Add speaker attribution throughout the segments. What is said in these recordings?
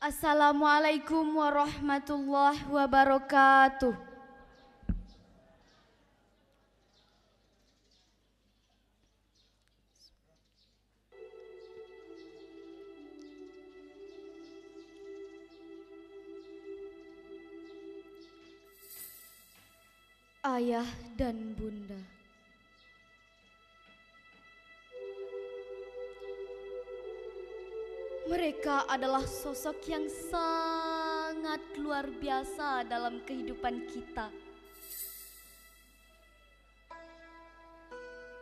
Speaker 1: Assalamualaikum warahmatullahi wabarakatuh. Ayah dan Bunda. Mereka adalah sosok yang sangat luar biasa dalam kehidupan kita.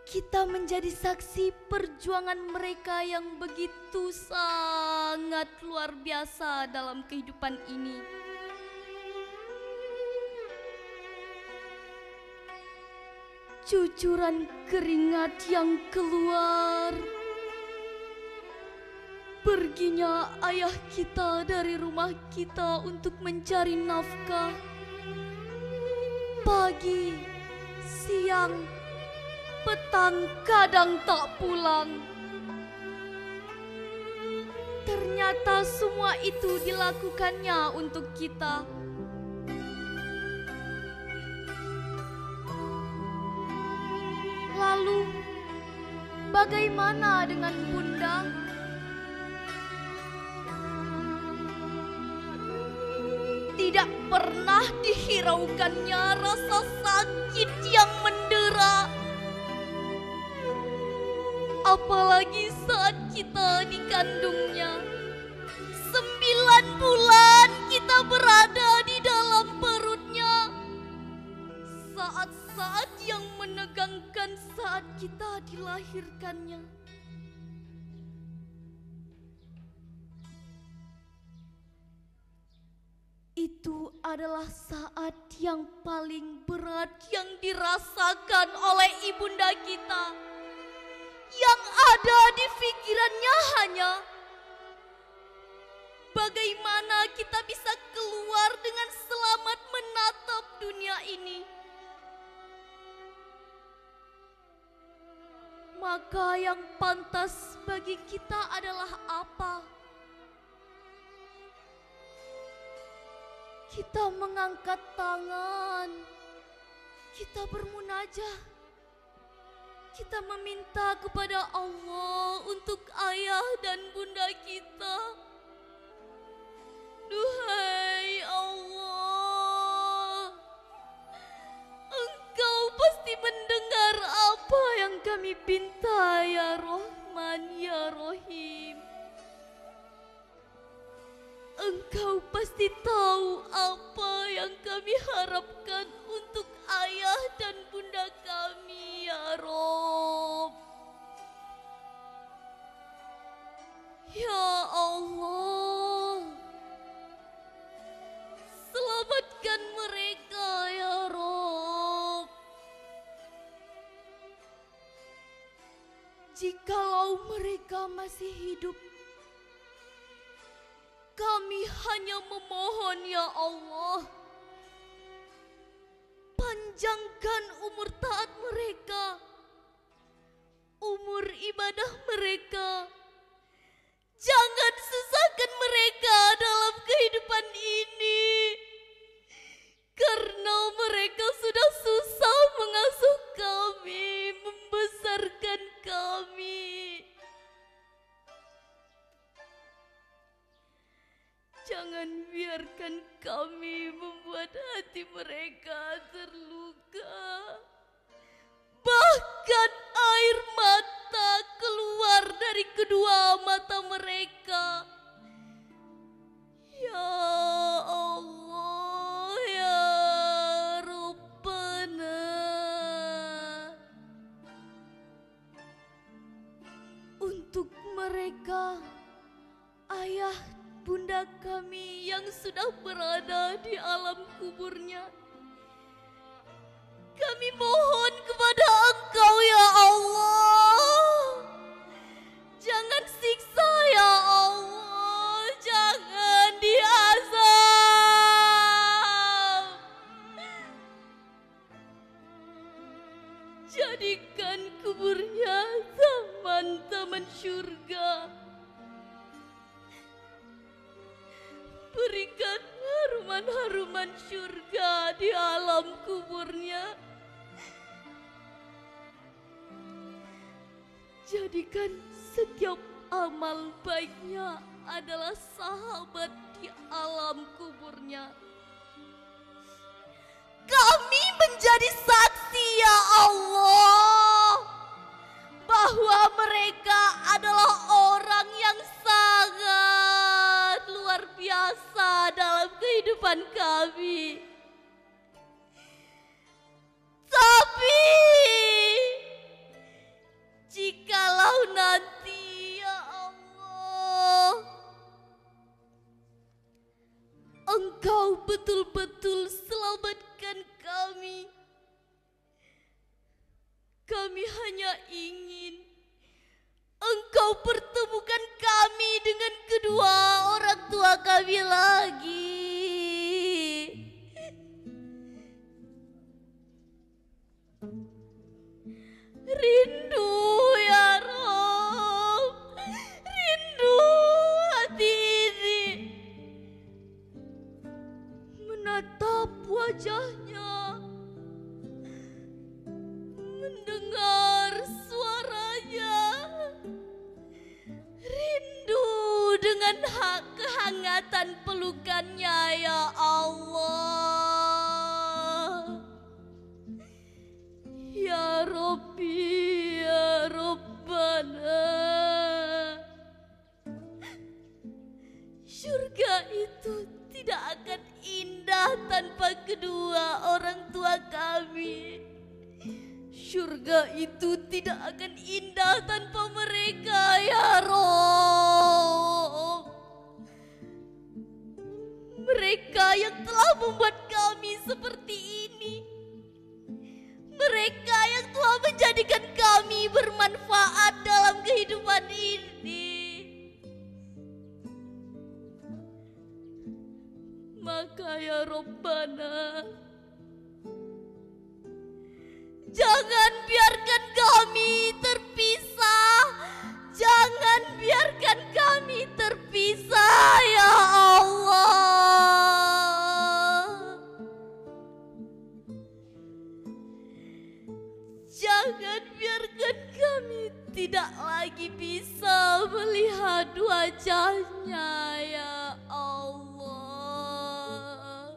Speaker 1: Kita menjadi saksi perjuangan mereka yang begitu sangat luar biasa dalam kehidupan ini. Cucuran keringat yang keluar Perginya ayah kita dari rumah kita untuk mencari nafkah. Pagi, siang, petang kadang tak pulang. Ternyata semua itu dilakukannya untuk kita. Lalu, bagaimana dengan Bunda? tidak pernah dihiraukannya rasa sakit yang mendera. Apalagi saat kita dikandungnya. Sembilan bulan kita berada di dalam perutnya. Saat-saat yang menegangkan saat kita dilahirkannya. Itu adalah saat yang paling berat yang dirasakan oleh ibunda kita. Yang ada di pikirannya hanya bagaimana kita bisa keluar dengan selamat menatap dunia ini. Maka yang pantas bagi kita adalah apa? Kita mengangkat tangan. Kita bermunajah. Kita meminta kepada Allah untuk ayah dan bunda kita. Duhai Allah, Engkau pasti mendengar apa yang kami pinta ya Rahman Engkau pasti tahu apa yang kami harapkan untuk ayah dan bunda kami, ya Rob. Ya Allah, selamatkan mereka, ya Rob. Jikalau mereka masih hidup, hanya memohon ya Allah. Panjangkan umur taat mereka. Umur ibadah mereka. Jangan susahkan Untuk mereka, ayah bunda kami yang sudah berada di alam kuburnya. Kami mohon taman-taman surga berikan haruman-haruman surga di alam kuburnya. Jadikan setiap amal baiknya adalah sahabat di alam kuburnya. Kami menjadi saksi ya Allah bahwa mereka adalah orang yang sangat luar biasa dalam kehidupan kami. Tapi jikalau nanti ya Allah Engkau betul-betul selamatkan kami. Kami hanya ingin Engkau pertemukan kami dengan kedua orang tua kami lagi. Rindu ya Rob, rindu hati ini. Menatap wajahnya, mendengar kehangatan pelukannya ya Allah. Ya Robbi, ya Rabbana. Surga itu tidak akan indah tanpa kedua orang tua kami. Surga itu tidak akan indah tanpa mereka, ya Rob. Telah membuat kami seperti ini. Mereka yang telah menjadikan kami bermanfaat dalam kehidupan ini. Maka ya Rabbana Jangan tidak lagi bisa melihat wajahnya ya Allah.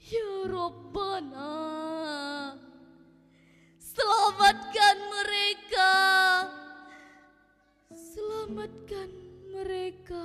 Speaker 1: Ya Rabbana, selamatkan mereka. Selamatkan mereka.